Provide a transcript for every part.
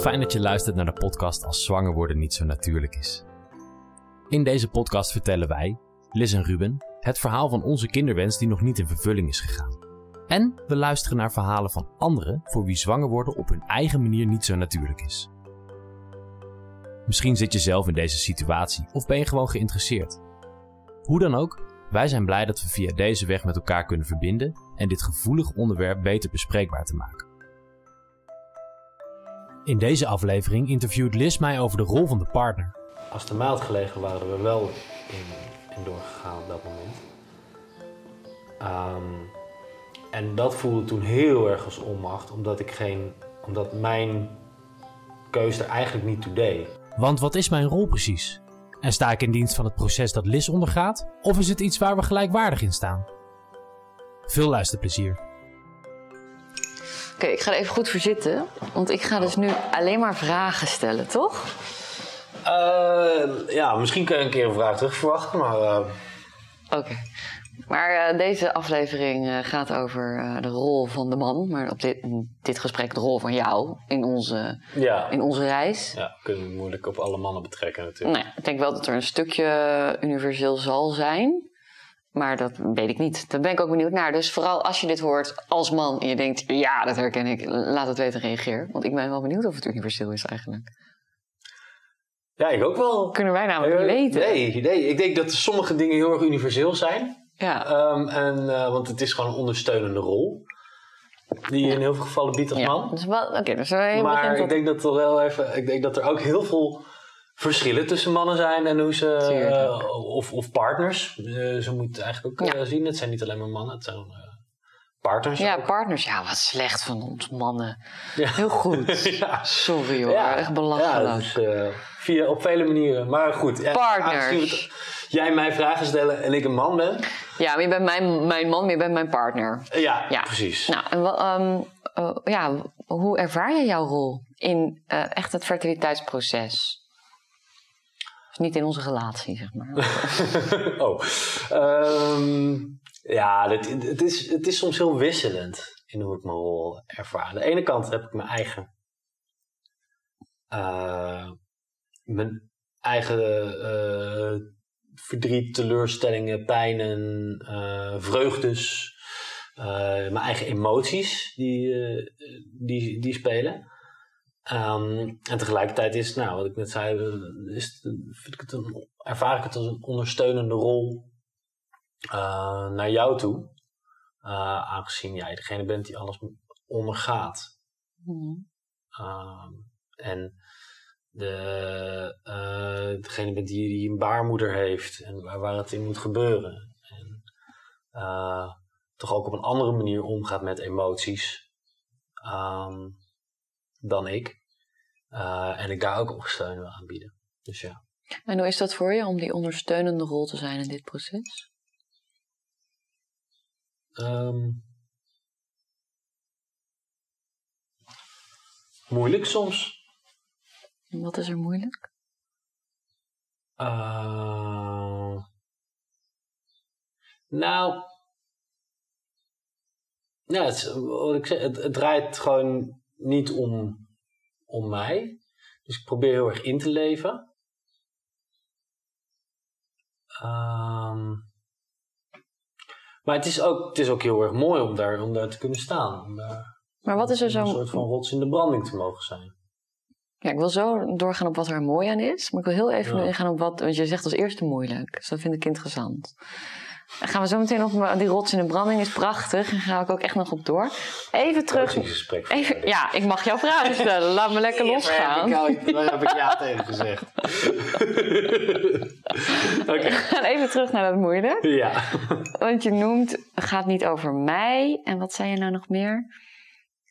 Fijn dat je luistert naar de podcast Als zwanger worden niet zo natuurlijk is. In deze podcast vertellen wij, Liz en Ruben, het verhaal van onze kinderwens die nog niet in vervulling is gegaan. En we luisteren naar verhalen van anderen voor wie zwanger worden op hun eigen manier niet zo natuurlijk is. Misschien zit je zelf in deze situatie of ben je gewoon geïnteresseerd. Hoe dan ook, wij zijn blij dat we via deze weg met elkaar kunnen verbinden en dit gevoelig onderwerp beter bespreekbaar te maken. In deze aflevering interviewt Liz mij over de rol van de partner. Als mij had gelegen, waren we wel in, in doorgegaan op dat moment. Ehm, en dat voelde toen heel erg als onmacht, omdat ik geen, omdat mijn keuze er eigenlijk niet toe deed. Want wat is mijn rol precies? En sta ik in dienst van het proces dat Liz ondergaat? Of is het iets waar we gelijkwaardig in staan? Veel luisterplezier. Oké, ik ga er even goed voor zitten. Want ik ga dus nu alleen maar vragen stellen, toch? Eh, ja, misschien kun je een keer een vraag terug verwachten, maar eh, Oké. Maar eh, deze aflevering gaat over de rol van de man. Maar op dit, dit gesprek de rol van jou in onze, ja. in onze reis. ja, kunnen we moeilijk op alle mannen betrekken natuurlijk. Nou ja, ik denk wel dat er een stukje universeel zal zijn. Maar dat weet ik niet. Daar ben ik ook benieuwd naar. Dus vooral als je dit hoort als man en je denkt... ja, dat herken ik. Laat het weten, reageer. Want ik ben wel benieuwd of het universeel is eigenlijk. Ja, ik ook wel. Kunnen wij namelijk niet weten. Nee, nee, ik denk dat sommige dingen heel erg universeel zijn. Ja. Ehm, en, eh, want het is gewoon een ondersteunende rol. Die je in heel veel gevallen biedt als ja. man. Dus wel, oké, dus we hebben Maar begint ik tot- denk dat er wel even. Ik denk dat er ook heel veel verschillen tussen mannen zijn en hoe ze. Eh, of, of partners. Eh, ze moeten het eigenlijk ook Ja. eh, zien. Het zijn niet alleen maar mannen, het zijn partners. Ja, ook. partners. Ja, wat slecht van ons mannen. Ja. Heel goed. ja. Sorry hoor, echt Ja, belachelijk. dus, via, op vele manieren. Maar goed, Partners. jij mij vragen stellen en ik een man ben. Ja, maar je bent mijn, mijn man, maar je bent mijn partner. Ja, Ja. precies. Nou, en ehm, eh, ja, hoe ervaar je jouw rol in echt het fertiliteitsproces? Niet in onze relatie, zeg maar. oh. Ehm, ja, het, het, is, het is soms heel wisselend in hoe ik mijn rol ervaar. Aan de ene kant heb ik mijn eigen. eh, mijn eigen eh, verdriet, teleurstellingen, pijnen, eh, vreugdes. mijn eigen emoties die, die, die spelen. Ehm, en tegelijkertijd is, nou, wat ik net zei, is, vind ik het een, ervaar ik het als een ondersteunende rol eh, naar jou toe. Eh, aangezien jij degene bent die alles ondergaat. Mhm. Ehm, en de, eh, degene bent die, die een baarmoeder heeft en waar, waar het in moet gebeuren. En toch ook op een andere manier omgaat met emoties ehm, dan ik. Eh, en ik daar ook ondersteuning wil aanbieden. Dus ja. En hoe is dat voor je om die ondersteunende rol te zijn in dit proces? Ehm, moeilijk soms. En wat is er moeilijk? Eh, nou. Ja, het, wat ik zeg, het, het draait gewoon niet om, om mij. Dus ik probeer heel erg in te leven. Ehm, maar het is, ook, het is ook heel erg mooi om daar, om daar te kunnen staan. Om daar Maar wat is er een zo... soort van rots in de branding te mogen zijn. Ja, ik wil zo doorgaan op wat er mooi aan is. Maar ik wil heel even Ja. ingaan op wat... Want je zegt als eerste moeilijk. Dus dat vind ik interessant. Dan gaan we zo meteen op... Die rots in de branding is prachtig. En ga ik ook echt nog op door. Even terug... Even, ja, ik mag jouw vragen stellen. Laat me lekker losgaan. Daar heb ik, daar heb ik ja tegen gezegd. Oké. We gaan even terug naar dat moeilijk. Ja. Want je noemt, het gaat niet over mij. En wat zei je nou nog meer?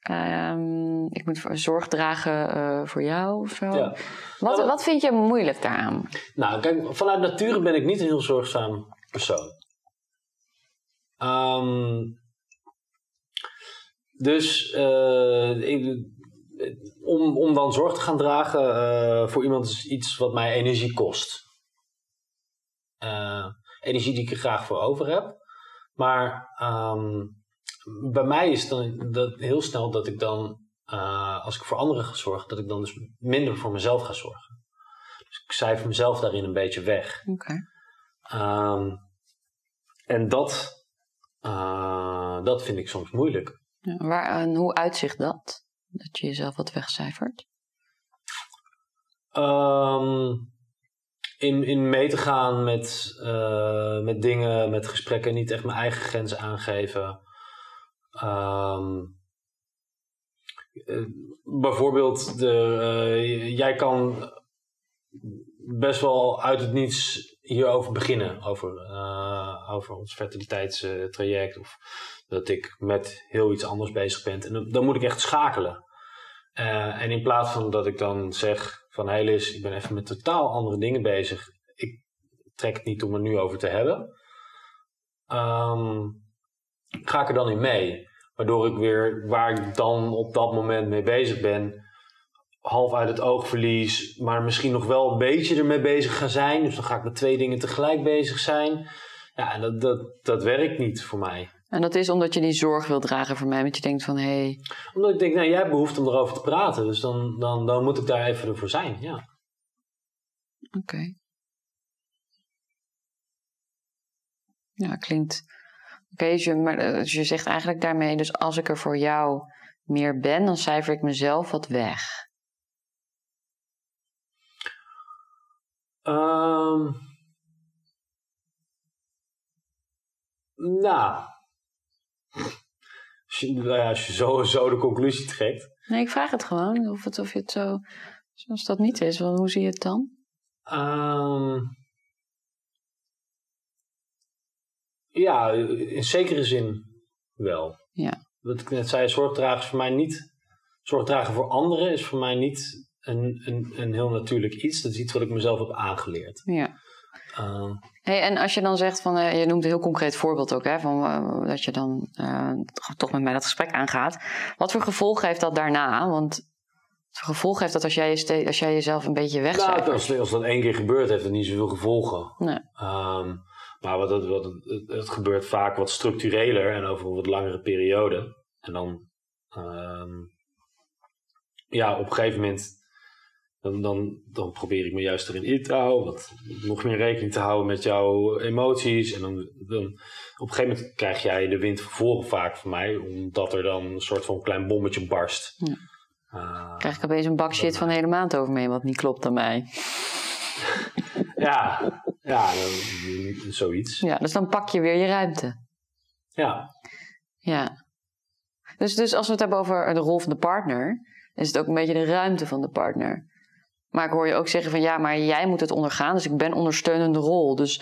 Ehm, ik moet voor- zorg dragen eh, voor jou of zo. ja. Wat, Nou, wat vind je moeilijk daaraan? Nou, kijk, vanuit nature ben ik niet een heel zorgzaam persoon. Ehm, dus eh, ik- om, om dan zorg te gaan dragen eh, voor iemand is iets wat mij energie kost. Eh, energie die ik er graag voor over heb. Maar ehm, bij mij is dan dat heel snel dat ik dan als ik voor anderen ga zorgen, dat ik dan dus minder voor mezelf ga zorgen. Dus ik cijfer mezelf daarin een beetje weg. Oké. Ehm, en dat, eh, dat vind ik soms moeilijk. Ja, waar, en hoe uitzicht dat? Dat je jezelf wat wegcijfert? Ehm, in, in mee te gaan met, eh, met dingen, met gesprekken, niet echt mijn eigen grenzen aangeven. Ehm, eh, bijvoorbeeld, de, jij kan best wel uit het niets hierover beginnen, over, eh, over ons fertiliteitstraject. Of dat ik met heel iets anders bezig ben. En dan, moet ik echt schakelen. Eh, en in plaats van dat ik dan zeg van hé Liz, ik ben even met totaal andere dingen bezig. Ik trek het niet om er nu over te hebben. Ehm, ga ik er dan in mee. Waardoor ik weer waar ik dan op dat moment mee bezig ben, half uit het oog verlies, maar misschien nog wel een beetje ermee bezig ga zijn. Dus dan ga ik met twee dingen tegelijk bezig zijn. Ja, en dat, dat, dat werkt niet voor mij. En dat is omdat je die zorg wil dragen voor mij. Want je denkt van, hé, hey, Omdat ik denk, nou, jij hebt behoefte om erover te praten. Dus dan, dan, dan moet ik daar even voor zijn, ja. oké. Ja, klinkt... Oké, dus je- maar eh, dus je zegt eigenlijk daarmee... Dus als ik er voor jou meer ben, dan cijfer ik mezelf wat weg. Ehm nou. Als je, nou ja, als je zo, zo de conclusie trekt. Nee, ik vraag het gewoon. Of, het, of je het zo... Als dat niet is, wel, hoe zie je het dan? Ehm, ja, in zekere zin wel. Ja. Wat ik net zei, zorgdragen is voor mij niet. Zorgdragen voor anderen is voor mij niet een, een, een heel natuurlijk iets. Dat is iets wat ik mezelf heb aangeleerd. Ja. Ehm, Hey, en als je dan zegt van, eh, je noemt een heel concreet voorbeeld ook, hè, van, eh, dat je dan toch met mij dat gesprek aangaat. Wat voor gevolgen heeft dat daarna? Want wat voor gevolgen heeft dat als jij, je als jij jezelf een beetje nou, wegcijfert? als, als dat één keer gebeurt, heeft het niet zoveel gevolgen. Nee. Ehm, maar wat het, wat het, het, het gebeurt vaak wat structureler en over een wat langere periode. En dan, ehm, ja, op een gegeven moment, dan, dan, dan probeer ik me juist erin in te houden. Wat, nog meer rekening te houden met jouw emoties. En dan, dan, op een gegeven moment krijg jij de wind van voren vaak van mij, omdat er dan een soort van klein bommetje barst. Ja. Eh, krijg ik opeens een bak shit van de hele maand over me, wat niet klopt aan mij. ja, ja, zoiets. Ja, dus dan pak je weer je ruimte. Ja. Ja. Dus, dus als we het hebben over de rol van de partner, is het ook een beetje de ruimte van de partner. Maar ik hoor je ook zeggen van ja, maar jij moet het ondergaan, dus ik ben ondersteunende rol. Dus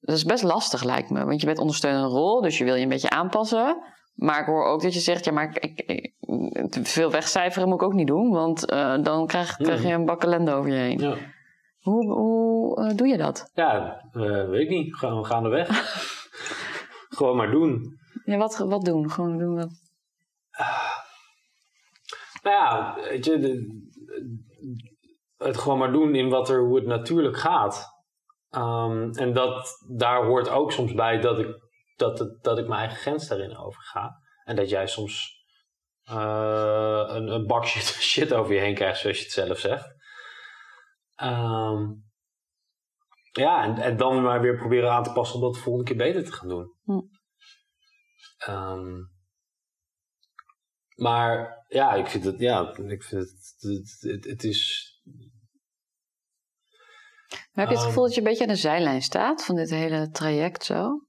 dat is best lastig lijkt me, want je bent ondersteunende rol, dus je wil je een beetje aanpassen. Maar ik hoor ook dat je zegt, ja, maar ik, ik- veel wegcijferen moet ik ook niet doen, want eh, dan krijg, krijg je een bak ellende over je heen. ja. Hoe, hoe eh, doe je dat? Ja, eh, weet ik niet. Gaan we gaan er weg. Gewoon maar doen. Ja, wat, wat doen? Gewoon doen wat. Nou ja, weet je, de- het gewoon maar doen in wat er, hoe het natuurlijk gaat. Ehm, en dat, daar hoort ook soms bij dat ik, dat, het, dat ik mijn eigen grens daarin overga. En dat jij soms eh, een, een bak shit, shit over je heen krijgt, zoals je het zelf zegt. Ehm, ja, en, en dan maar weer proberen aan te passen om dat de volgende keer beter te gaan doen. Hm. Ehm, maar ja, ik vind het, ja, ik vind het, het, het, het is. Maar heb je het Ehm. gevoel dat je een beetje aan de zijlijn staat van dit hele traject zo?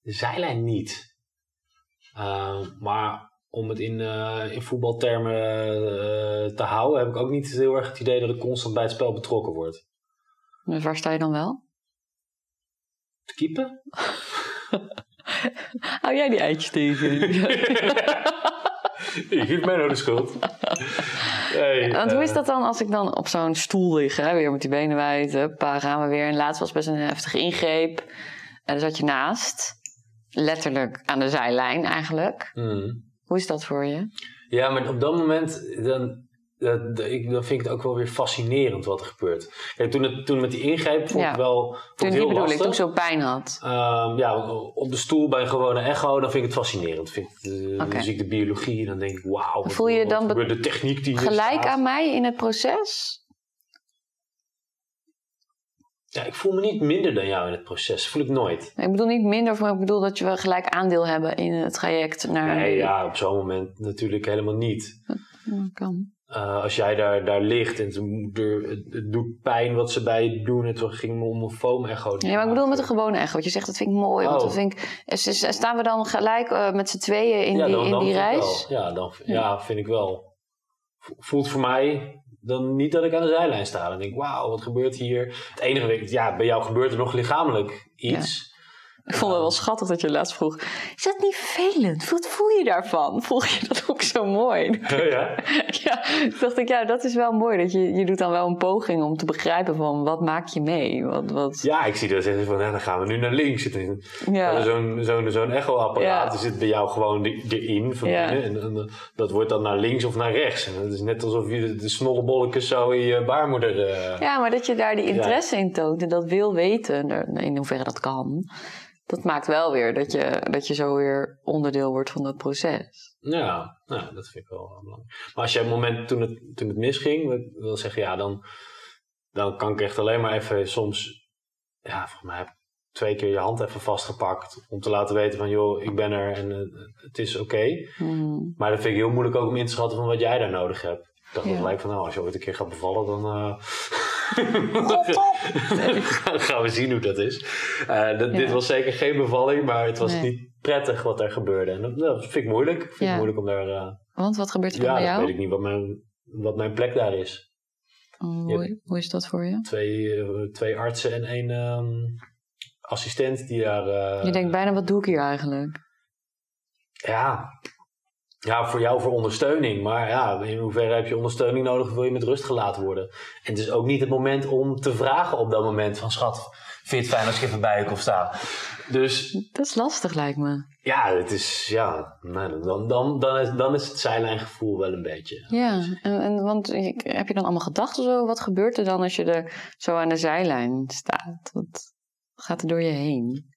De zijlijn niet. Ehm, maar om het in, eh, in voetbaltermen eh, te houden, heb ik ook niet heel erg het idee dat ik constant bij het spel betrokken word. Dus waar sta je dan wel? Te keepen? Hou jij die eitjes tegen? Je geeft mij nou de schuld. Hey, Want hoe is eh, dat dan als ik dan op zo'n stoel lig, hè, weer met die benen wijd, huppa, gaan we weer. En laatst was best een heftige ingreep. En daar zat je naast, letterlijk aan de zijlijn eigenlijk. mm. Hoe is dat voor je? Ja, maar op dat moment dan, dat, dat- ik, dan vind ik het ook wel weer fascinerend wat er gebeurt. Kijk, toen, het, toen met die ingreep vond Ja. ik wel vond Toen, heel bedoel ik, lastig. toen ik zo pijn had. Ehm, ja, op de stoel bij een gewone echo, dan vind ik het fascinerend. Vind ik. Dan zie ik de biologie en dan denk ik, wauw. Voel je dan de techniek die Gelijk staat. aan mij in het proces? Ja, ik voel me niet minder dan jou in het proces. voel ik nooit. Ik bedoel niet minder, maar ik bedoel dat je wel gelijk aandeel hebben in het traject naar... Nee, ja, op zo'n moment natuurlijk helemaal niet. Ja, kan. Eh, als jij daar, daar ligt en het, het doet pijn wat ze bij je doen. En toen ging me om een foam echo. Ja, maar ik bedoel met een gewone echo. Wat je zegt, dat vind ik mooi. Want Oh. dat vind ik, staan we dan gelijk eh, met z'n tweeën in ja, die, dan, in dan die reis? Ja, dan, ja, vind ik wel. Vo- Voelt voor mij dan niet dat ik aan de zijlijn sta. Dan denk ik, wauw, wat gebeurt hier? Het enige, ja, bij jou gebeurt er nog lichamelijk iets. Ik vond het wel schattig dat je laatst vroeg. Is dat niet vervelend? Wat voel je daarvan? Voel je dat ook zo mooi? ja? ja, toen dacht ik, ja, dat is wel mooi. Dat je, je doet dan wel een poging om te begrijpen van wat maak je mee? Wat, wat, ja, ik zie dat zeggen van, ja, dan gaan we nu naar links. Ja. Zo'n zo'n zo'n echo-apparaat Ja. zit bij jou gewoon erin. Van Ja. en, en, dat wordt dan naar links of naar rechts. En het is net alsof je de, snollebolletjes zo in je baarmoeder... eh, Ja, maar dat je daar die interesse in toont en dat wil weten, in hoeverre dat kan, dat maakt wel weer dat je, dat je zo weer onderdeel wordt van dat proces. Ja, nou, dat vind ik wel belangrijk. Maar als je op het moment toen het, toen het misging, wil zeggen, ja, dan, dan kan ik echt alleen maar even soms, ja, volgens mij heb ik twee keer je hand even vastgepakt om te laten weten van, joh, ik ben er en eh, het is oké. Hmm. Maar dat vind ik heel moeilijk ook om in te schatten van wat jij daar nodig hebt. Ik dacht Ja. gelijk van, nou, als je ooit een keer gaat bevallen, dan eh, gaan we zien hoe dat is. Eh, dat, Dit Ja. was zeker geen bevalling, maar het was Nee. niet prettig wat er gebeurde. En dat, dat vind ik moeilijk. Ik vind Ja. het moeilijk om daar... eh, Want wat gebeurt er ja, bij dan jou? weet ik niet wat mijn, wat mijn plek daar is. Hoe, hoe is dat voor je? Twee, twee artsen en één ehm, assistent die daar... Je denkt bijna, wat doe ik hier eigenlijk? Ja. Ja, voor jou voor ondersteuning. Maar ja, in hoeverre heb je ondersteuning nodig? Wil je met rust gelaten worden? En het is ook niet het moment om te vragen op dat moment van... Schat, vind je het fijn als ik even bij je kom staan? Dus Dat is lastig, lijkt me. ja, het is... Ja, nou, dan, dan, dan, is, dan is het zijlijngevoel wel een beetje... Ja, en, en, want heb je dan allemaal gedachten zo? Wat gebeurt er dan als je er zo aan de zijlijn staat? Wat gaat er door je heen?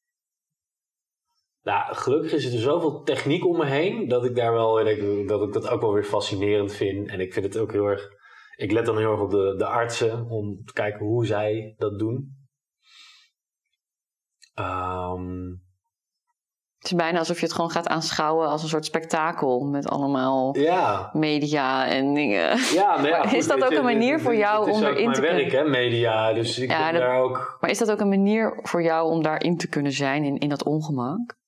Nou, gelukkig is er zoveel techniek om me heen dat ik daar wel dat ik, dat ik dat ook wel weer fascinerend vind. En ik vind het ook heel erg. Ik let dan heel erg op de, de artsen om te kijken hoe zij dat doen. Ehm, Het is bijna alsof je het gewoon gaat aanschouwen als een soort spektakel met allemaal ja, media en dingen. ja, nou ja, Maar goed, is dat ook je, een manier voor jou dit is om ook erin mijn te werk, kunnen- hè, media. Dus ik Ja, dat- daar ook Maar is dat ook een manier voor jou om daarin te kunnen zijn, in, in dat ongemak?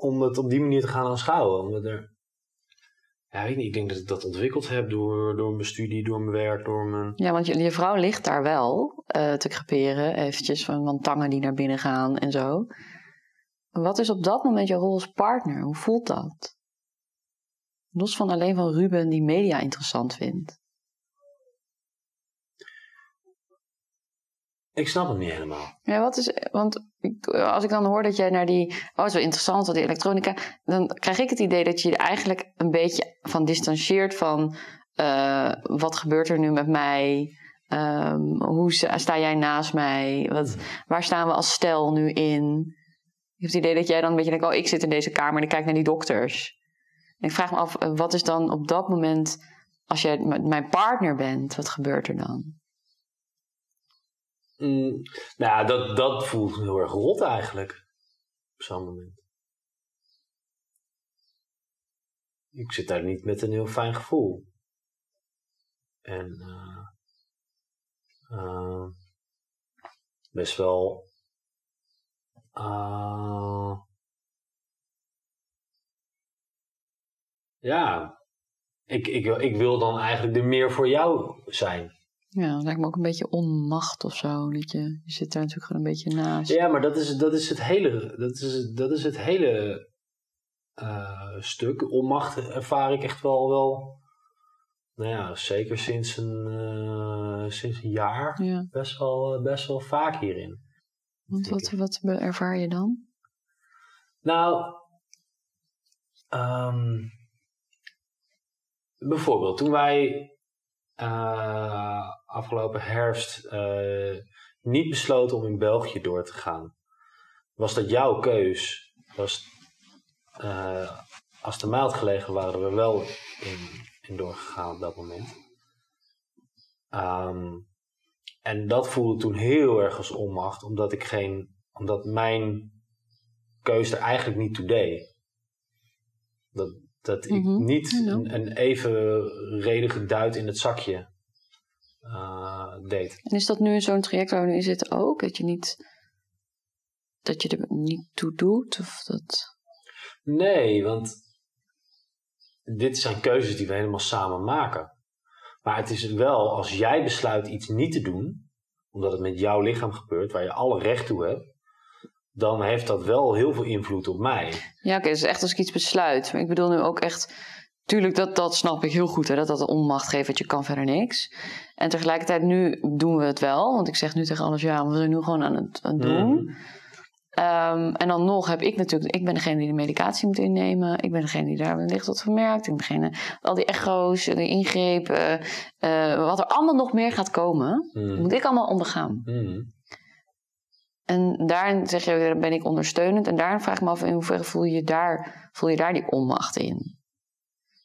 Om het op die manier te gaan aanschouwen. Omdat er, ja, weet niet, ik denk dat ik dat ontwikkeld heb door, door mijn studie, door mijn werk, door mijn. Ja, want je, je vrouw ligt daar wel eh, te creperen, eventjes van, van tangen die naar binnen gaan en zo. Wat is op dat moment jouw rol als partner? Hoe voelt dat? Los van alleen van Ruben die media interessant vindt. Ik snap het niet helemaal. Ja, wat is, want ik- als ik dan hoor dat jij naar die, oh zo interessant, wat die elektronica, dan krijg ik het idee dat je je eigenlijk een beetje van distancieert van eh, wat gebeurt er nu met mij? Ehm, hoe sta jij naast mij? Wat, waar staan we als stel nu in? Je hebt het idee dat jij dan een beetje denkt, oh ik zit in deze kamer en ik kijk naar die dokters. En ik vraag me af, eh, wat is dan op dat moment, als jij met mijn partner bent, wat gebeurt er dan? Mm, nou dat, dat voelt heel erg rot eigenlijk. Op zo'n moment. Ik zit daar niet met een heel fijn gevoel. En eh, best wel. eh, ja, ik, ik, ik wil dan eigenlijk er meer voor jou zijn. Ja, dat lijkt me ook een beetje onmacht of zo. Dat je, je zit daar natuurlijk gewoon een beetje naast. Ja, maar dat is, dat is het hele, dat is, dat is het hele eh, stuk. Onmacht ervaar ik echt wel, wel nou ja, zeker sinds een, eh, sinds een jaar Ja, best wel, best wel vaak hierin. want wat, wat ervaar je dan? Nou, ehm, bijvoorbeeld toen wij eh, afgelopen herfst eh, niet besloten om in België door te gaan. Was dat jouw keus? Was, eh, als de maat gelegen waren we wel in, in doorgegaan op dat moment. Ehm, en dat voelde toen heel erg als onmacht, omdat ik geen, omdat mijn keus er eigenlijk niet toe deed. Dat, dat ik Mhm, niet know. een, een evenredige duit in het zakje deed. En is dat nu in zo'n traject waar we nu in zitten ook? Dat je niet, dat je er niet toe doet? Of dat... Nee, want dit zijn keuzes die we helemaal samen maken. Maar het is wel, als jij besluit iets niet te doen, omdat het met jouw lichaam gebeurt, waar je alle recht toe hebt, dan heeft dat wel heel veel invloed op mij. Ja, oké, dus echt als ik iets besluit. Maar ik bedoel nu ook echt... Tuurlijk, dat, dat snap ik heel goed. Hè, dat dat een onmacht geeft, want je kan verder niks. En tegelijkertijd, nu doen we het wel. Want ik zeg nu tegen alles, ja, we zijn nu gewoon aan het, aan het doen. Mhm. Ehm, en dan nog heb ik natuurlijk... Ik ben degene die de medicatie moet innemen. Ik ben degene die daar wellicht wat van merkt. Ik ben degene... Al die echo's, de ingrepen... eh, wat er allemaal nog meer gaat komen... Mhm. moet ik allemaal ondergaan. Mhm. En daarin zeg je, daar ben ik ondersteunend. En daarin vraag ik me af, in hoeverre voel je daar, voel je daar die onmacht in?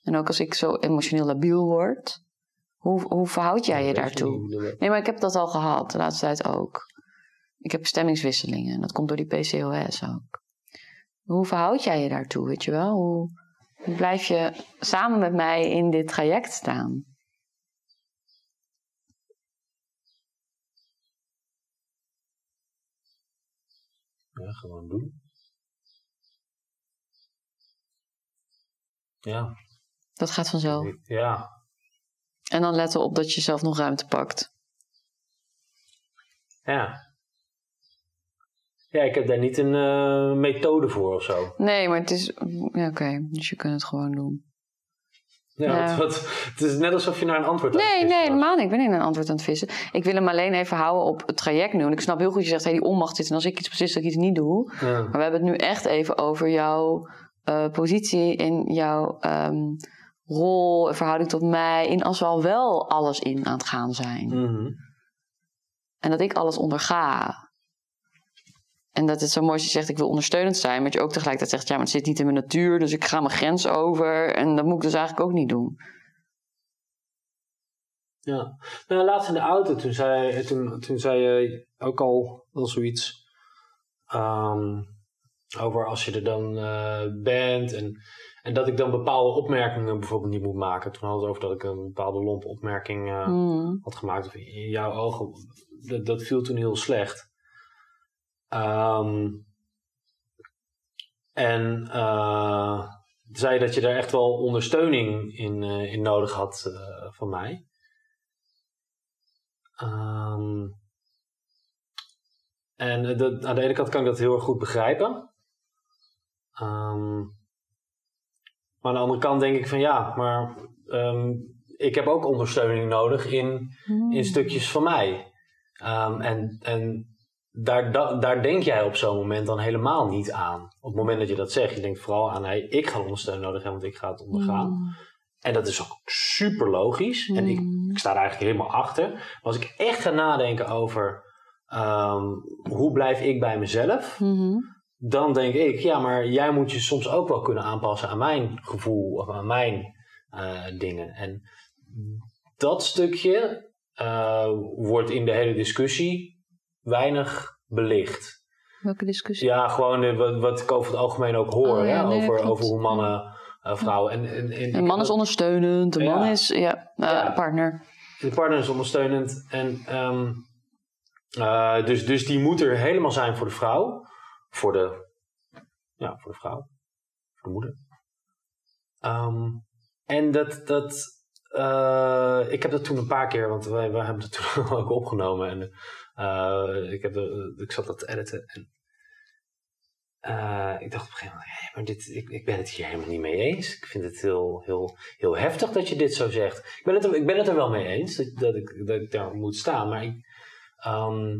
En ook als ik zo emotioneel labiel word, hoe, hoe verhoud jij je daartoe? Nee, maar ik heb dat al gehad, de laatste tijd ook. Ik heb stemmingswisselingen en dat komt door die PCOS ook. Hoe verhoud jij je daartoe, weet je wel? Hoe, hoe blijf je samen met mij in dit traject staan? Ja, gewoon doen. Ja, Dat gaat vanzelf. ja. En dan letten op dat je zelf nog ruimte pakt. Ja. Ja, ik heb daar niet een eh, methode voor of zo. Nee, maar het is... Ja, oké. Dus je kunt het gewoon doen. Ja, Ja. Wat, wat- het is net alsof je naar een antwoord aan het Nee, vissen nee, was. helemaal niet. Ik ben niet naar een antwoord aan het vissen. Ik wil hem alleen even houden op het traject nu. En ik snap heel goed, je zegt, hey, die onmacht zit. En als ik iets beslist, dat ik iets niet doe. Ja. Maar we hebben het nu echt even over jouw eh, positie in jouw ehm, rol, verhouding tot mij. In als we al wel alles in aan het gaan zijn. Mhm. En dat ik alles onderga. En dat het zo mooi is, je zegt, ik wil ondersteunend zijn. Maar dat je ook tegelijkertijd zegt, ja, maar het zit niet in mijn natuur. Dus ik ga mijn grens over. En dat moet ik dus eigenlijk ook niet doen. Ja. Nou, laatst in de auto, toen zei, toen, toen zei je ook al wel zoiets ehm, over als je er dan eh, bent en, en dat ik dan bepaalde opmerkingen bijvoorbeeld niet moet maken. Toen hadden we het over dat ik een bepaalde lompe opmerking eh, Hmm. had gemaakt. Of in jouw ogen, dat, dat viel toen heel slecht. Ehm, en eh, zei dat je daar echt wel ondersteuning in, eh, in nodig had van mij. Ehm, en dat, aan de ene kant kan ik dat heel erg goed begrijpen. Ehm, maar aan de andere kant denk ik van ja, maar ehm, ik heb ook ondersteuning nodig in, Hmm. in stukjes van mij. Ehm, en en daar, da- daar denk jij op zo'n moment dan helemaal niet aan. Op het moment dat je dat zegt, je denkt vooral aan hey, ik ga ondersteuning nodig hebben, want ik ga het ondergaan. Hmm. En dat is ook super logisch. En ik, Hmm. ik sta er eigenlijk helemaal achter. Maar als ik echt ga nadenken over ehm, hoe blijf ik bij mezelf. Dan denk ik, ja, maar jij moet je soms ook wel kunnen aanpassen aan mijn gevoel of aan mijn eh, dingen. En dat stukje eh, wordt in de hele discussie weinig belicht. Welke discussie? Ja, gewoon wat, wat ik over het algemeen ook hoor, Oh, ja, hè, nee, over, klopt. over hoe mannen, eh, vrouwen. En, en, en Een man is ondersteunend, een Ja. man is ja, Ja. partner. De partner is ondersteunend. En, ehm, eh, dus, dus die moet er helemaal zijn voor de vrouw. Voor de, ja, voor de vrouw. Voor de moeder. Ehm, en dat, dat eh, ik heb dat toen een paar keer, want wij, wij hebben het toen ook opgenomen. En eh, ik, heb ik zat dat te editen. En, eh, ik dacht op een gegeven moment, maar dit, ik, ik ben het hier helemaal niet mee eens. Ik vind het heel, heel, heel heftig dat je dit zo zegt. Ik ben het er, ik ben het er wel mee eens dat, dat, ik, dat ik daar moet staan. Maar ik, ehm,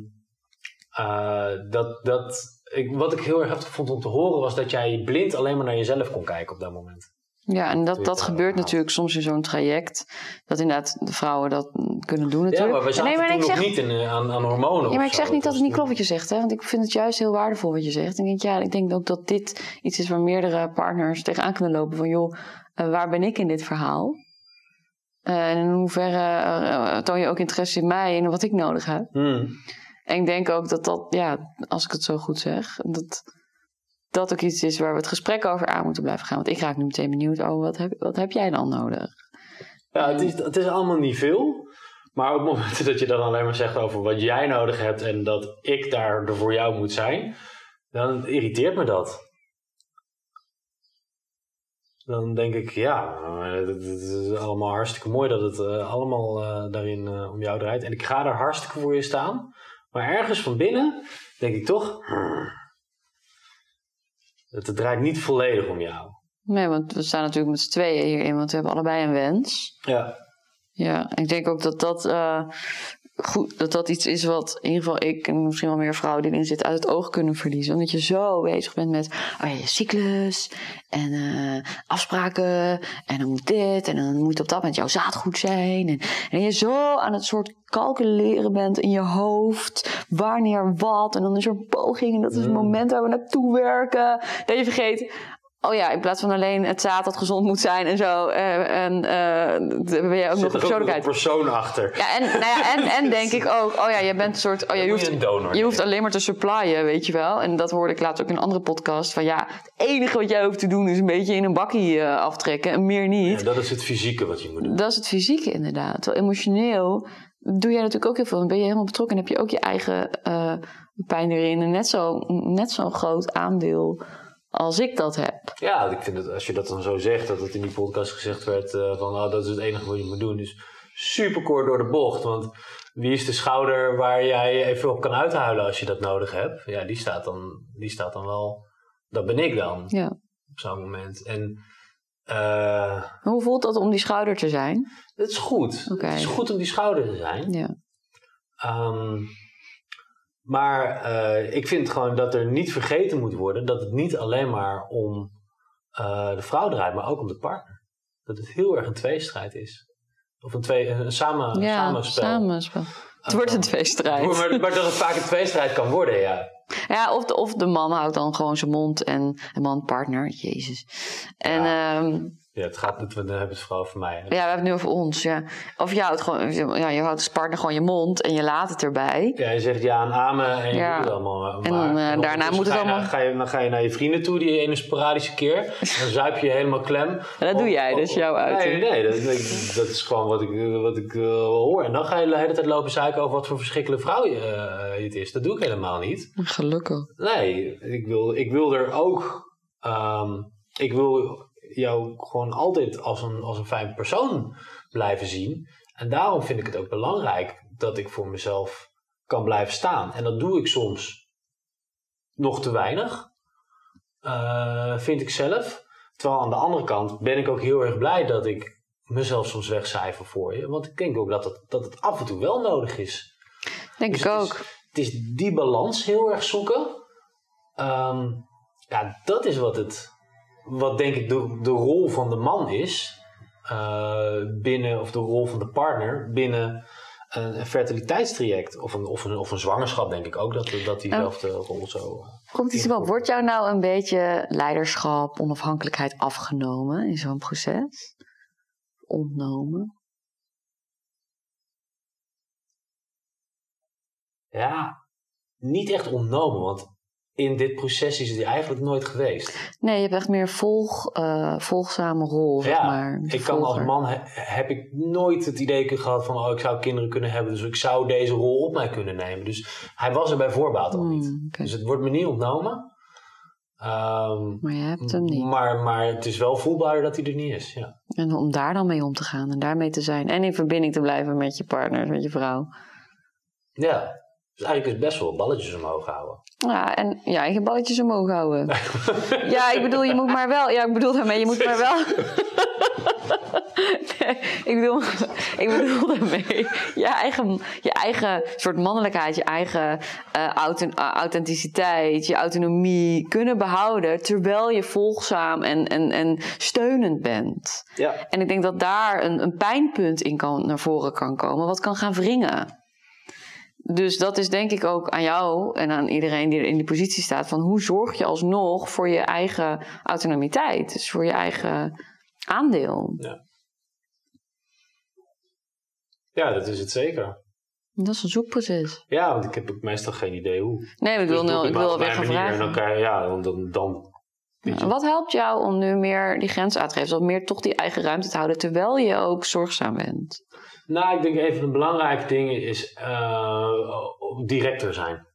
eh, dat, dat, ik, wat ik heel erg heftig vond om te horen was dat jij blind alleen maar naar jezelf kon kijken op dat moment. Ja, en dat, dat Twitter gebeurt natuurlijk soms in zo'n traject. Dat inderdaad de vrouwen dat kunnen doen Ja, natuurlijk. maar we zaten nee, maar toen ik nog zeg, niet in, eh, aan, aan hormonen Ja, maar ik zo. zeg niet dat was het niet klopt wat je zegt, hè? want ik vind het juist heel waardevol wat je zegt. Ik denk, ja, ik denk ook dat dit iets is waar meerdere partners tegenaan kunnen lopen. Van, joh, eh, waar ben ik in dit verhaal? Eh, en in hoeverre eh, toon je ook interesse in mij en wat ik nodig heb? Hmm. En ik denk ook dat dat, ja, als ik het zo goed zeg, dat dat ook iets is waar we het gesprek over aan moeten blijven gaan. Want ik raak nu meteen benieuwd, oh, wat heb, wat heb jij dan nodig? Ja, het is, het is allemaal niet veel. Maar op moment dat je dan alleen maar zegt over wat jij nodig hebt en dat ik daar er voor jou moet zijn, dan irriteert me dat. Dan denk ik, ja, eh, het is allemaal hartstikke mooi dat het eh, allemaal eh, daarin om jou draait. En ik ga daar hartstikke voor je staan. Maar ergens van binnen denk ik toch, het, het draait niet volledig om jou. Nee, want we staan natuurlijk met z'n tweeën hierin, want we hebben allebei een wens. Ja, Ja, ik denk ook dat dat, eh, goed, dat dat iets is wat in ieder geval ik en misschien wel meer vrouwen die erin zitten uit het oog kunnen verliezen. Omdat je zo bezig bent met oh ja, je cyclus en eh, afspraken en dan moet dit en dan moet op dat moment jouw zaadgoed zijn. En, en je zo aan het soort calculeren bent in je hoofd wanneer wat en dan is er een poging en dat is het moment waar we naartoe werken. Dat je vergeet, Oh ja, in plaats van alleen het zaad dat gezond moet zijn en zo. eh, en eh, ben je ook zit nog een er ook persoon achter. Ja, en, nou ja, en, en denk ik ook, oh ja, je bent een soort. Oh ja, je, je hoeft, donor je hoeft alleen maar te supplyen, weet je wel. En dat hoorde ik laatst ook in een andere podcast. Van ja, het enige wat jij hoeft te doen is een beetje in een bakkie eh, aftrekken en meer niet. Ja, dat is het fysieke wat je moet doen. Dat is het fysieke inderdaad. Terwijl emotioneel doe jij natuurlijk ook heel veel. Dan ben je helemaal betrokken en heb je ook je eigen pijn erin. En net zo- net zo'n groot aandeel als ik dat heb. Ja, ik vind het, als je dat dan zo zegt, dat het in die podcast gezegd werd eh, van oh, dat is het enige wat je moet doen. Dus super kort door de bocht. Want wie is de schouder waar jij even op kan uithuilen als je dat nodig hebt? Ja, die staat dan, die staat dan wel. Dat ben ik dan Ja. op zo'n moment. En eh, Hoe voelt dat om die schouder te zijn? het is goed. Het is goed om die schouder te zijn. Ja. Ehm, maar eh, ik vind gewoon dat er niet vergeten moet worden dat het niet alleen maar om eh, de vrouw draait, maar ook om de partner. Dat het heel erg een tweestrijd is. Of een, twee, een samen, Ja, samenspel. samenspel. Het wordt een tweestrijd. Maar, maar dat het vaak een tweestrijd kan worden, ja. Ja, of de, of de man houdt dan gewoon zijn mond en de man partner. Jezus. En Ja. ja, ja het gaat, het, we hebben het vooral over mij. hè. ja we hebben het nu over ons. Ja. Of je houdt, gewoon, ja, je houdt als partner gewoon je mond en je laat het erbij. Ja, je zegt ja en amen en je Ja. doet het allemaal. Maar, En dan, eh, daarna moet het ga je allemaal- Ga je, dan ga je naar je vrienden toe, die ene sporadische keer. Dan zuip je je helemaal klem. En dat doe jij, dat is jouw uiting. Nee, nee, dat, dat is gewoon wat ik, wat ik eh, hoor. En dan ga je de hele tijd lopen zeiken over wat voor verschrikkelijke vrouw je, eh, je het is. Dat doe ik helemaal niet. Gelukkig. Nee, ik wil, ik wil er ook... ehm, ik wil jou gewoon altijd als een, als een fijn persoon blijven zien. En daarom vind ik het ook belangrijk dat ik voor mezelf kan blijven staan. En dat doe ik soms nog te weinig, eh, vind ik zelf. Terwijl aan de andere kant ben ik ook heel erg blij dat ik mezelf soms wegcijfer voor je. Want ik denk ook dat het, dat het af en toe wel nodig is. Denk Dus ik het ook. Is, het is die balans heel erg zoeken. Ehm, ja, dat is wat het, wat denk ik de, de rol van de man is. eh, binnen, of de rol van de partner binnen een, fertiliteitstraject. Of een, of, een, of een zwangerschap, denk ik ook, dat, dat diezelfde rol zo. Komt iets wel. Wordt jou nou een beetje leiderschap, onafhankelijkheid afgenomen in zo'n proces? Ontnomen? Ja, niet echt ontnomen, want in dit proces is die eigenlijk nooit geweest. Nee, je hebt echt meer volg, eh, volgzame rol, zeg ja, maar. Ik kan als man he- heb ik nooit het idee gehad van oh, ik zou kinderen kunnen hebben, dus ik zou deze rol op mij kunnen nemen. Dus hij was er bij voorbaat al niet. Hmm. Dus het wordt me niet ontnomen. Ehm, Maar je hebt hem niet. maar, maar het is wel voelbaar dat hij er niet is. Ja. En om daar dan mee om te gaan en daarmee te zijn. En in verbinding te blijven met je partner, met je vrouw. ja. Dus eigenlijk is best wel balletjes omhoog houden. Ja, en je eigen balletjes omhoog houden. ja, ik bedoel, je moet maar wel. Ja, ik bedoel daarmee, je moet maar wel. Nee, ik bedoel, ik bedoel daarmee je eigen, je eigen soort mannelijkheid, je eigen uh, authenticiteit, je autonomie kunnen behouden terwijl je volgzaam en, en, en steunend bent. Ja. En ik denk dat daar een, een pijnpunt in kan, naar voren kan komen, wat kan gaan wringen. Dus dat is denk ik ook aan jou en aan iedereen die er in die positie staat: van hoe zorg je alsnog voor je eigen autonomiteit, dus voor je eigen aandeel. Ja. Ja, dat is het zeker. Dat is een zoekproces. Ja, want ik heb ook meestal geen idee hoe. Nee, ik wil, Dus nu, ik wil weer gaan vragen. Je, ja, dan, dan, dan weet je. Wat helpt jou om nu meer die grens uit te geven? Of meer toch die eigen ruimte te houden terwijl je ook zorgzaam bent? Nou, ik denk even een belangrijke ding is eh, directer zijn.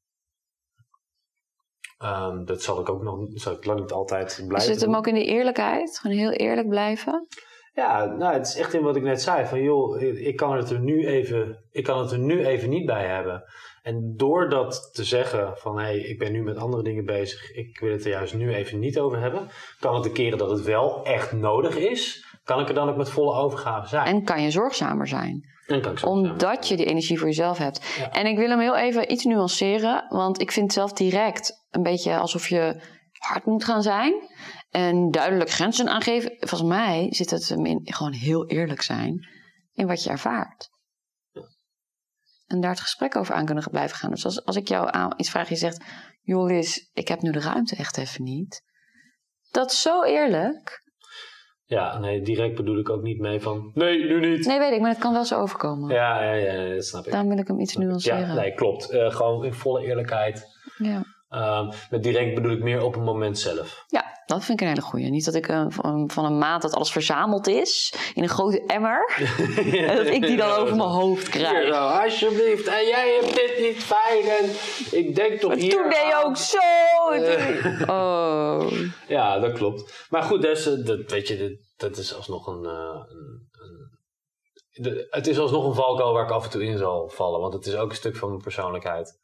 Ehm, dat zal ik ook nog, zal ik lang niet altijd blijven Zit hem ook in die eerlijkheid? Gewoon heel eerlijk blijven? Ja, nou, het is echt in wat ik net zei. Van joh, ik kan het er nu even, ik kan het er nu even niet bij hebben. En door dat te zeggen van hé, hey, ik ben nu met andere dingen bezig, ik wil het er juist nu even niet over hebben, kan het de keren dat het wel echt nodig is, kan ik er dan ook met volle overgave zijn. En kan je zorgzamer zijn? En kan ik zo Omdat je die energie voor jezelf hebt. Ja. En ik wil hem heel even iets nuanceren. Want ik vind zelf direct een beetje alsof je hard moet gaan zijn. En duidelijk grenzen aangeven. Volgens mij zit het hem in gewoon heel eerlijk zijn. In wat je ervaart. En daar het gesprek over aan kunnen blijven gaan. Dus als, als ik jou aan iets vraag, je zegt... Joris, ik heb nu de ruimte echt even niet. Dat is zo eerlijk. Ja, nee, direct bedoel ik ook niet mee van nee, nu niet. Nee, weet ik, maar het kan wel zo overkomen. Ja, ja, ja, dat snap ik. Daarom wil ik hem iets nuanceren. Ja, nee, klopt. Eh, gewoon in volle eerlijkheid. ja. Ehm, met direct bedoel ik meer op het moment zelf. Ja, dat vind ik een hele goeie. Niet dat ik eh, van, een maand dat alles verzameld is in een grote emmer. en dat ik die dan over mijn hoofd Hier krijg. alsjeblieft. En jij hebt dit niet fijn. En ik denk toch Maar hier toen deed je ook zo. Oh. Ja, dat klopt. Maar goed, dat, is, eh, dat, weet je, dat, dat is alsnog een... eh, een, een de, het is alsnog een valkuil waar ik af en toe in zal vallen. Want het is ook een stuk van mijn persoonlijkheid.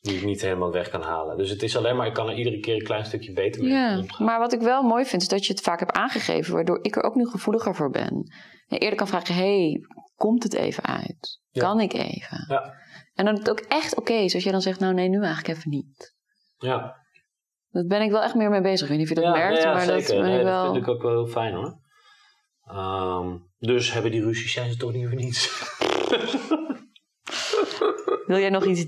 Die ik niet helemaal weg kan halen. Dus het is alleen maar, ik kan er iedere keer een klein stukje beter mee omgaan. maar wat ik wel mooi vind is dat je het vaak hebt aangegeven, waardoor ik er ook nu gevoeliger voor ben. En eerder kan vragen: hey, komt het even uit? Ja. Kan ik even? Ja. En dat het ook echt oké is als je dan zegt: nou nee, nu eigenlijk even niet. Ja, Daar ben ik wel echt meer mee bezig. Ik weet niet of je dat ja, merkt, maar zeker. dat ben Nee, ik dat wel. vind ik ook wel heel fijn hoor. Ehm, dus hebben die ruzies zijn ze toch niet voor niets. Wil jij nog iets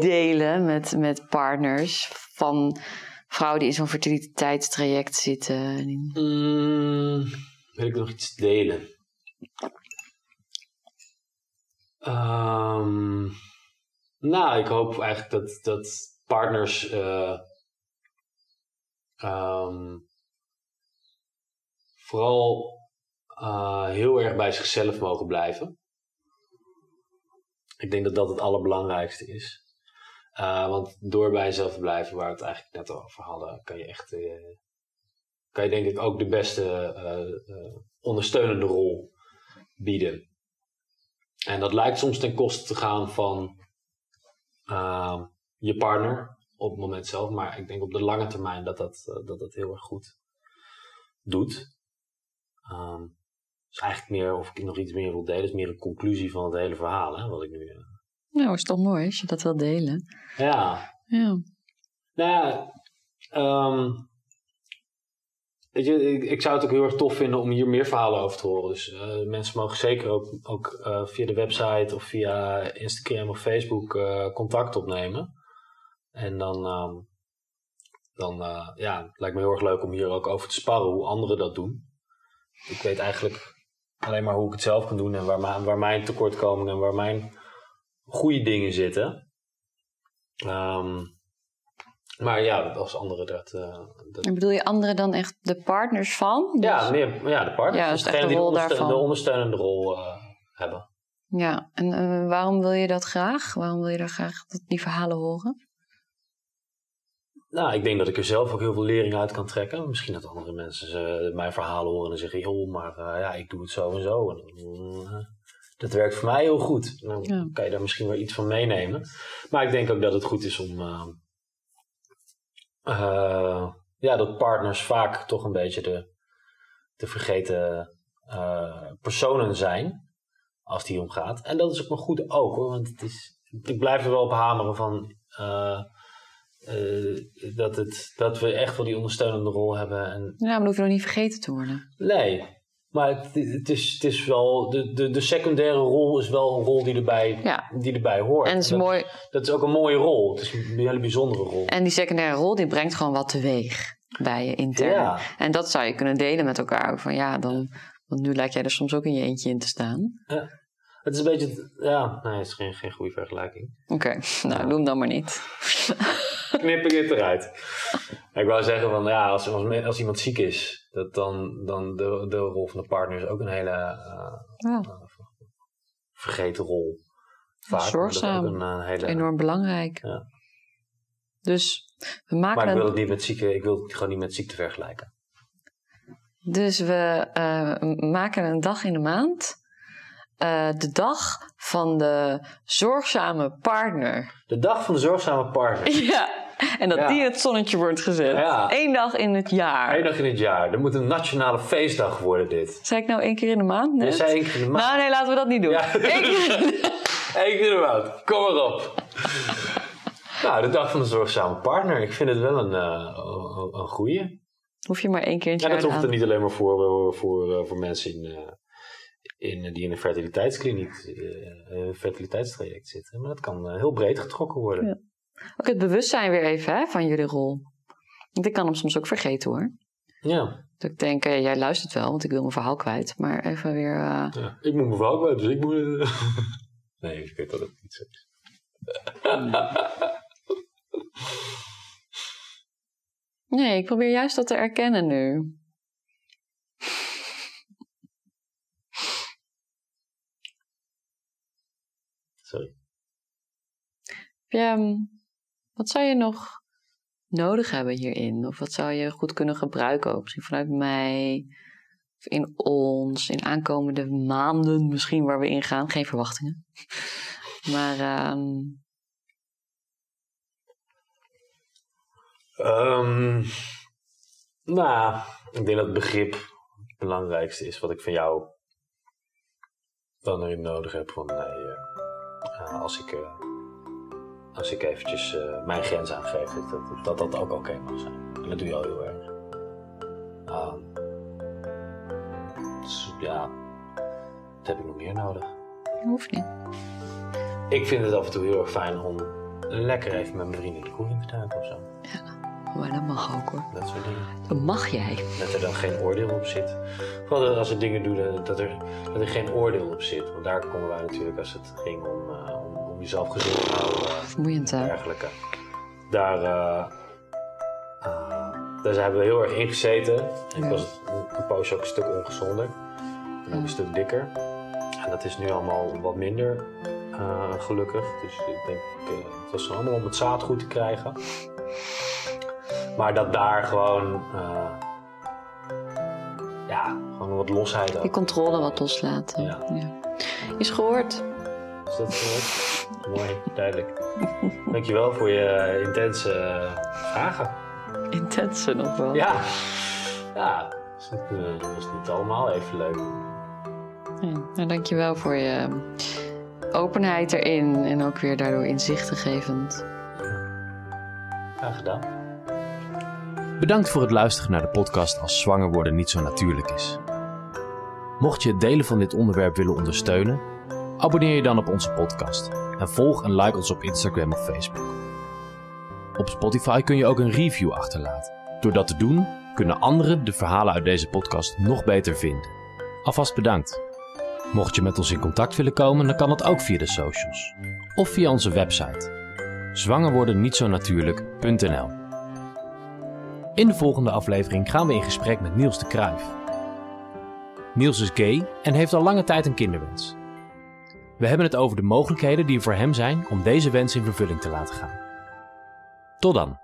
delen met, met partners van vrouwen die in zo'n fertiliteitstraject zitten? Mm, wil ik nog iets delen? Ehm, nou, ik hoop eigenlijk dat, dat partners eh, ehm, vooral eh, heel erg bij zichzelf mogen blijven. Ik denk dat dat het allerbelangrijkste is. Eh, want door bij jezelf te blijven, waar we het eigenlijk net over hadden, kan je echt eh, kan je denk ik ook de beste ondersteunende rol bieden. En dat lijkt soms ten koste te gaan van je partner op het moment zelf, maar ik denk op de lange termijn dat dat, dat, dat heel erg goed doet. Ehm, dus eigenlijk meer, of ik nog iets meer wil delen, is meer een conclusie van het hele verhaal, hè, wat ik nu... eh, Nou, is toch mooi als je dat wil delen. ja, Ja. Nou ja, ehm, weet je, ik, ik zou het ook heel erg tof vinden om hier meer verhalen over te horen. Dus eh, mensen mogen zeker ook, ook eh, via de website of via Instagram of Facebook contact opnemen. En dan, ehm, dan ja, het lijkt me heel erg leuk om hier ook over te sparren hoe anderen dat doen. Ik weet eigenlijk alleen maar hoe ik het zelf kan doen en waar, mijn- waar mijn tekortkomingen en waar mijn goede dingen zitten. Ehm, maar ja, als anderen dat. eh, dat En bedoel je anderen dan echt de partners van? Dus- ja, meer, ja, de partners. Ja, echt degene de die rol daarvan. de ondersteunende rol eh, hebben. Ja, en eh, waarom wil je dat graag? Waarom wil je daar graag die verhalen horen? Nou, ik denk dat ik er zelf ook heel veel lering uit kan trekken. Misschien dat andere mensen eh, mijn verhalen horen en zeggen: joh, maar eh, ja, ik doe het zo en zo. En, eh, dat werkt voor mij heel goed. Nou, Ja. kan je daar misschien wel iets van meenemen. Maar ik denk ook dat het goed is om. ja, dat partners vaak toch een beetje de, de vergeten personen zijn als die omgaat. En dat is ook maar goed ook hoor, want het is, ik blijf er wel op hameren van eh, dat, het, dat we echt wel die ondersteunende rol hebben. En, Ja, maar dan hoef je nog niet vergeten te worden. nee, maar het, het, is, het is wel, de, de, de secundaire rol is wel een rol die erbij, Ja. die erbij hoort. En is dat, mooi. dat is ook een mooie rol. Het is een hele bijzondere rol. En die secundaire rol die brengt gewoon wat teweeg bij je intern. Ja. En dat zou je kunnen delen met elkaar. Van ja, dan. Want nu lijkt jij er soms ook in je eentje in te staan. Het is een beetje, ja, nee, het is geen, geen goede vergelijking. Oké, nou doe hem dan maar niet. Knip ik het eruit. Ik wou zeggen van ja, als, als, als iemand ziek is, dat dan, dan de, de rol van de partner is ook een hele eh, Ja, vergeten rol. Vaak, Zorgzaam. een, eh, hele, enorm belangrijk. Ja. Dus we maken maar ik wil het niet met ziekte, ik wil het gewoon niet met ziekte vergelijken. dus we eh, maken een dag in de maand. Eh, de dag van de zorgzame partner. De dag van de zorgzame partner. Ja, en dat Ja. die in het zonnetje wordt gezet. Ja. Eén dag in het jaar. Eén dag in het jaar. Er moet een nationale feestdag worden dit. Zei ik nou één keer in de maand? Je Net? zei één keer in de maand. Nou, nee, laten we dat niet doen. Ja. Eén keer in de- Eén keer in de maand. Kom maar op. nou, de dag van de zorgzame partner. Ik vind het wel een, eh, een, goeie. Hoef je maar één keer in het Ja, jaar dat hoeft er niet alleen maar voor, eh, voor, eh, voor mensen in, in, die in een fertiliteitskliniek, eh, een fertiliteitstraject zitten. Maar dat kan eh, heel breed getrokken worden. Ja. Ook het bewustzijn weer even hè, van jullie rol. Want ik kan hem soms ook vergeten hoor. Ja. Dat ik denk, eh, jij luistert wel, want ik wil mijn verhaal kwijt. Maar even weer... ja. Ik moet mijn vrouw kwijt, dus ik moet... nee, ik weet dat het niet zo is. Nee, ik probeer juist dat te erkennen nu. Sorry. Ja, mm, wat zou je nog nodig hebben hierin? Of wat zou je goed kunnen gebruiken? Ook misschien vanuit mij, of in ons, in aankomende maanden misschien waar we in gaan. Geen verwachtingen. Maar ehm, Ehm, nou, ik denk dat het begrip het belangrijkste is wat ik van jou dan erin nodig heb. Van nee, eh, als, ik, eh, als ik eventjes eh, mijn grens aangeef, dat dat, dat, dat ook oké mag zijn. En dat doe je al heel erg. Ehm, dus ja, wat heb ik nog meer nodig? hoeft niet. Ik vind het af en toe heel erg fijn om lekker even met mijn vrienden de koeling te duiken of zo. Maar dat mag ook hoor. Dat soort dingen. Dat mag jij. Dat er dan geen oordeel op zit. Vooral als er dingen doen, dat er, dat er geen oordeel op zit. Want daar komen wij natuurlijk als het ging om, eh, om, om jezelf gezond te houden Vermoeiend en hè? dergelijke. Daar, eh, eh, daar hebben we heel erg in gezeten. En ik Ja. was een, poosje ook een stuk ongezonder. En ook een stuk dikker. En dat is nu allemaal wat minder, eh, gelukkig. Dus ik denk, eh, het was allemaal om het zaad goed te krijgen. Maar dat daar gewoon, eh, ja, gewoon wat losheid ook. Die controle wat loslaten. Ja. Is gehoord. Is dat gehoord? Mooi, duidelijk. Dankjewel voor je eh, intense eh, vragen. Intense nog wel. Ja, ja dat was niet, was niet allemaal even leuk. Ja, nou, dankjewel voor je ehm, openheid erin en ook weer daardoor inzichtgevend. Graag gedaan. Bedankt voor het luisteren naar de podcast Als zwanger worden niet zo natuurlijk is. Mocht je het delen van dit onderwerp willen ondersteunen, abonneer je dan op onze podcast en volg en like ons op Instagram of Facebook. Op Spotify kun je ook een review achterlaten. Door dat te doen, kunnen anderen de verhalen uit deze podcast nog beter vinden. Alvast bedankt. Mocht je met ons in contact willen komen, dan kan dat ook via de socials of via onze website zwangerwordennietzonatuurlijk.nl In de volgende aflevering gaan we in gesprek met Niels de Kruijf. Niels is gay en heeft al lange tijd een kinderwens. We hebben het over de mogelijkheden die er voor hem zijn om deze wens in vervulling te laten gaan. Tot dan.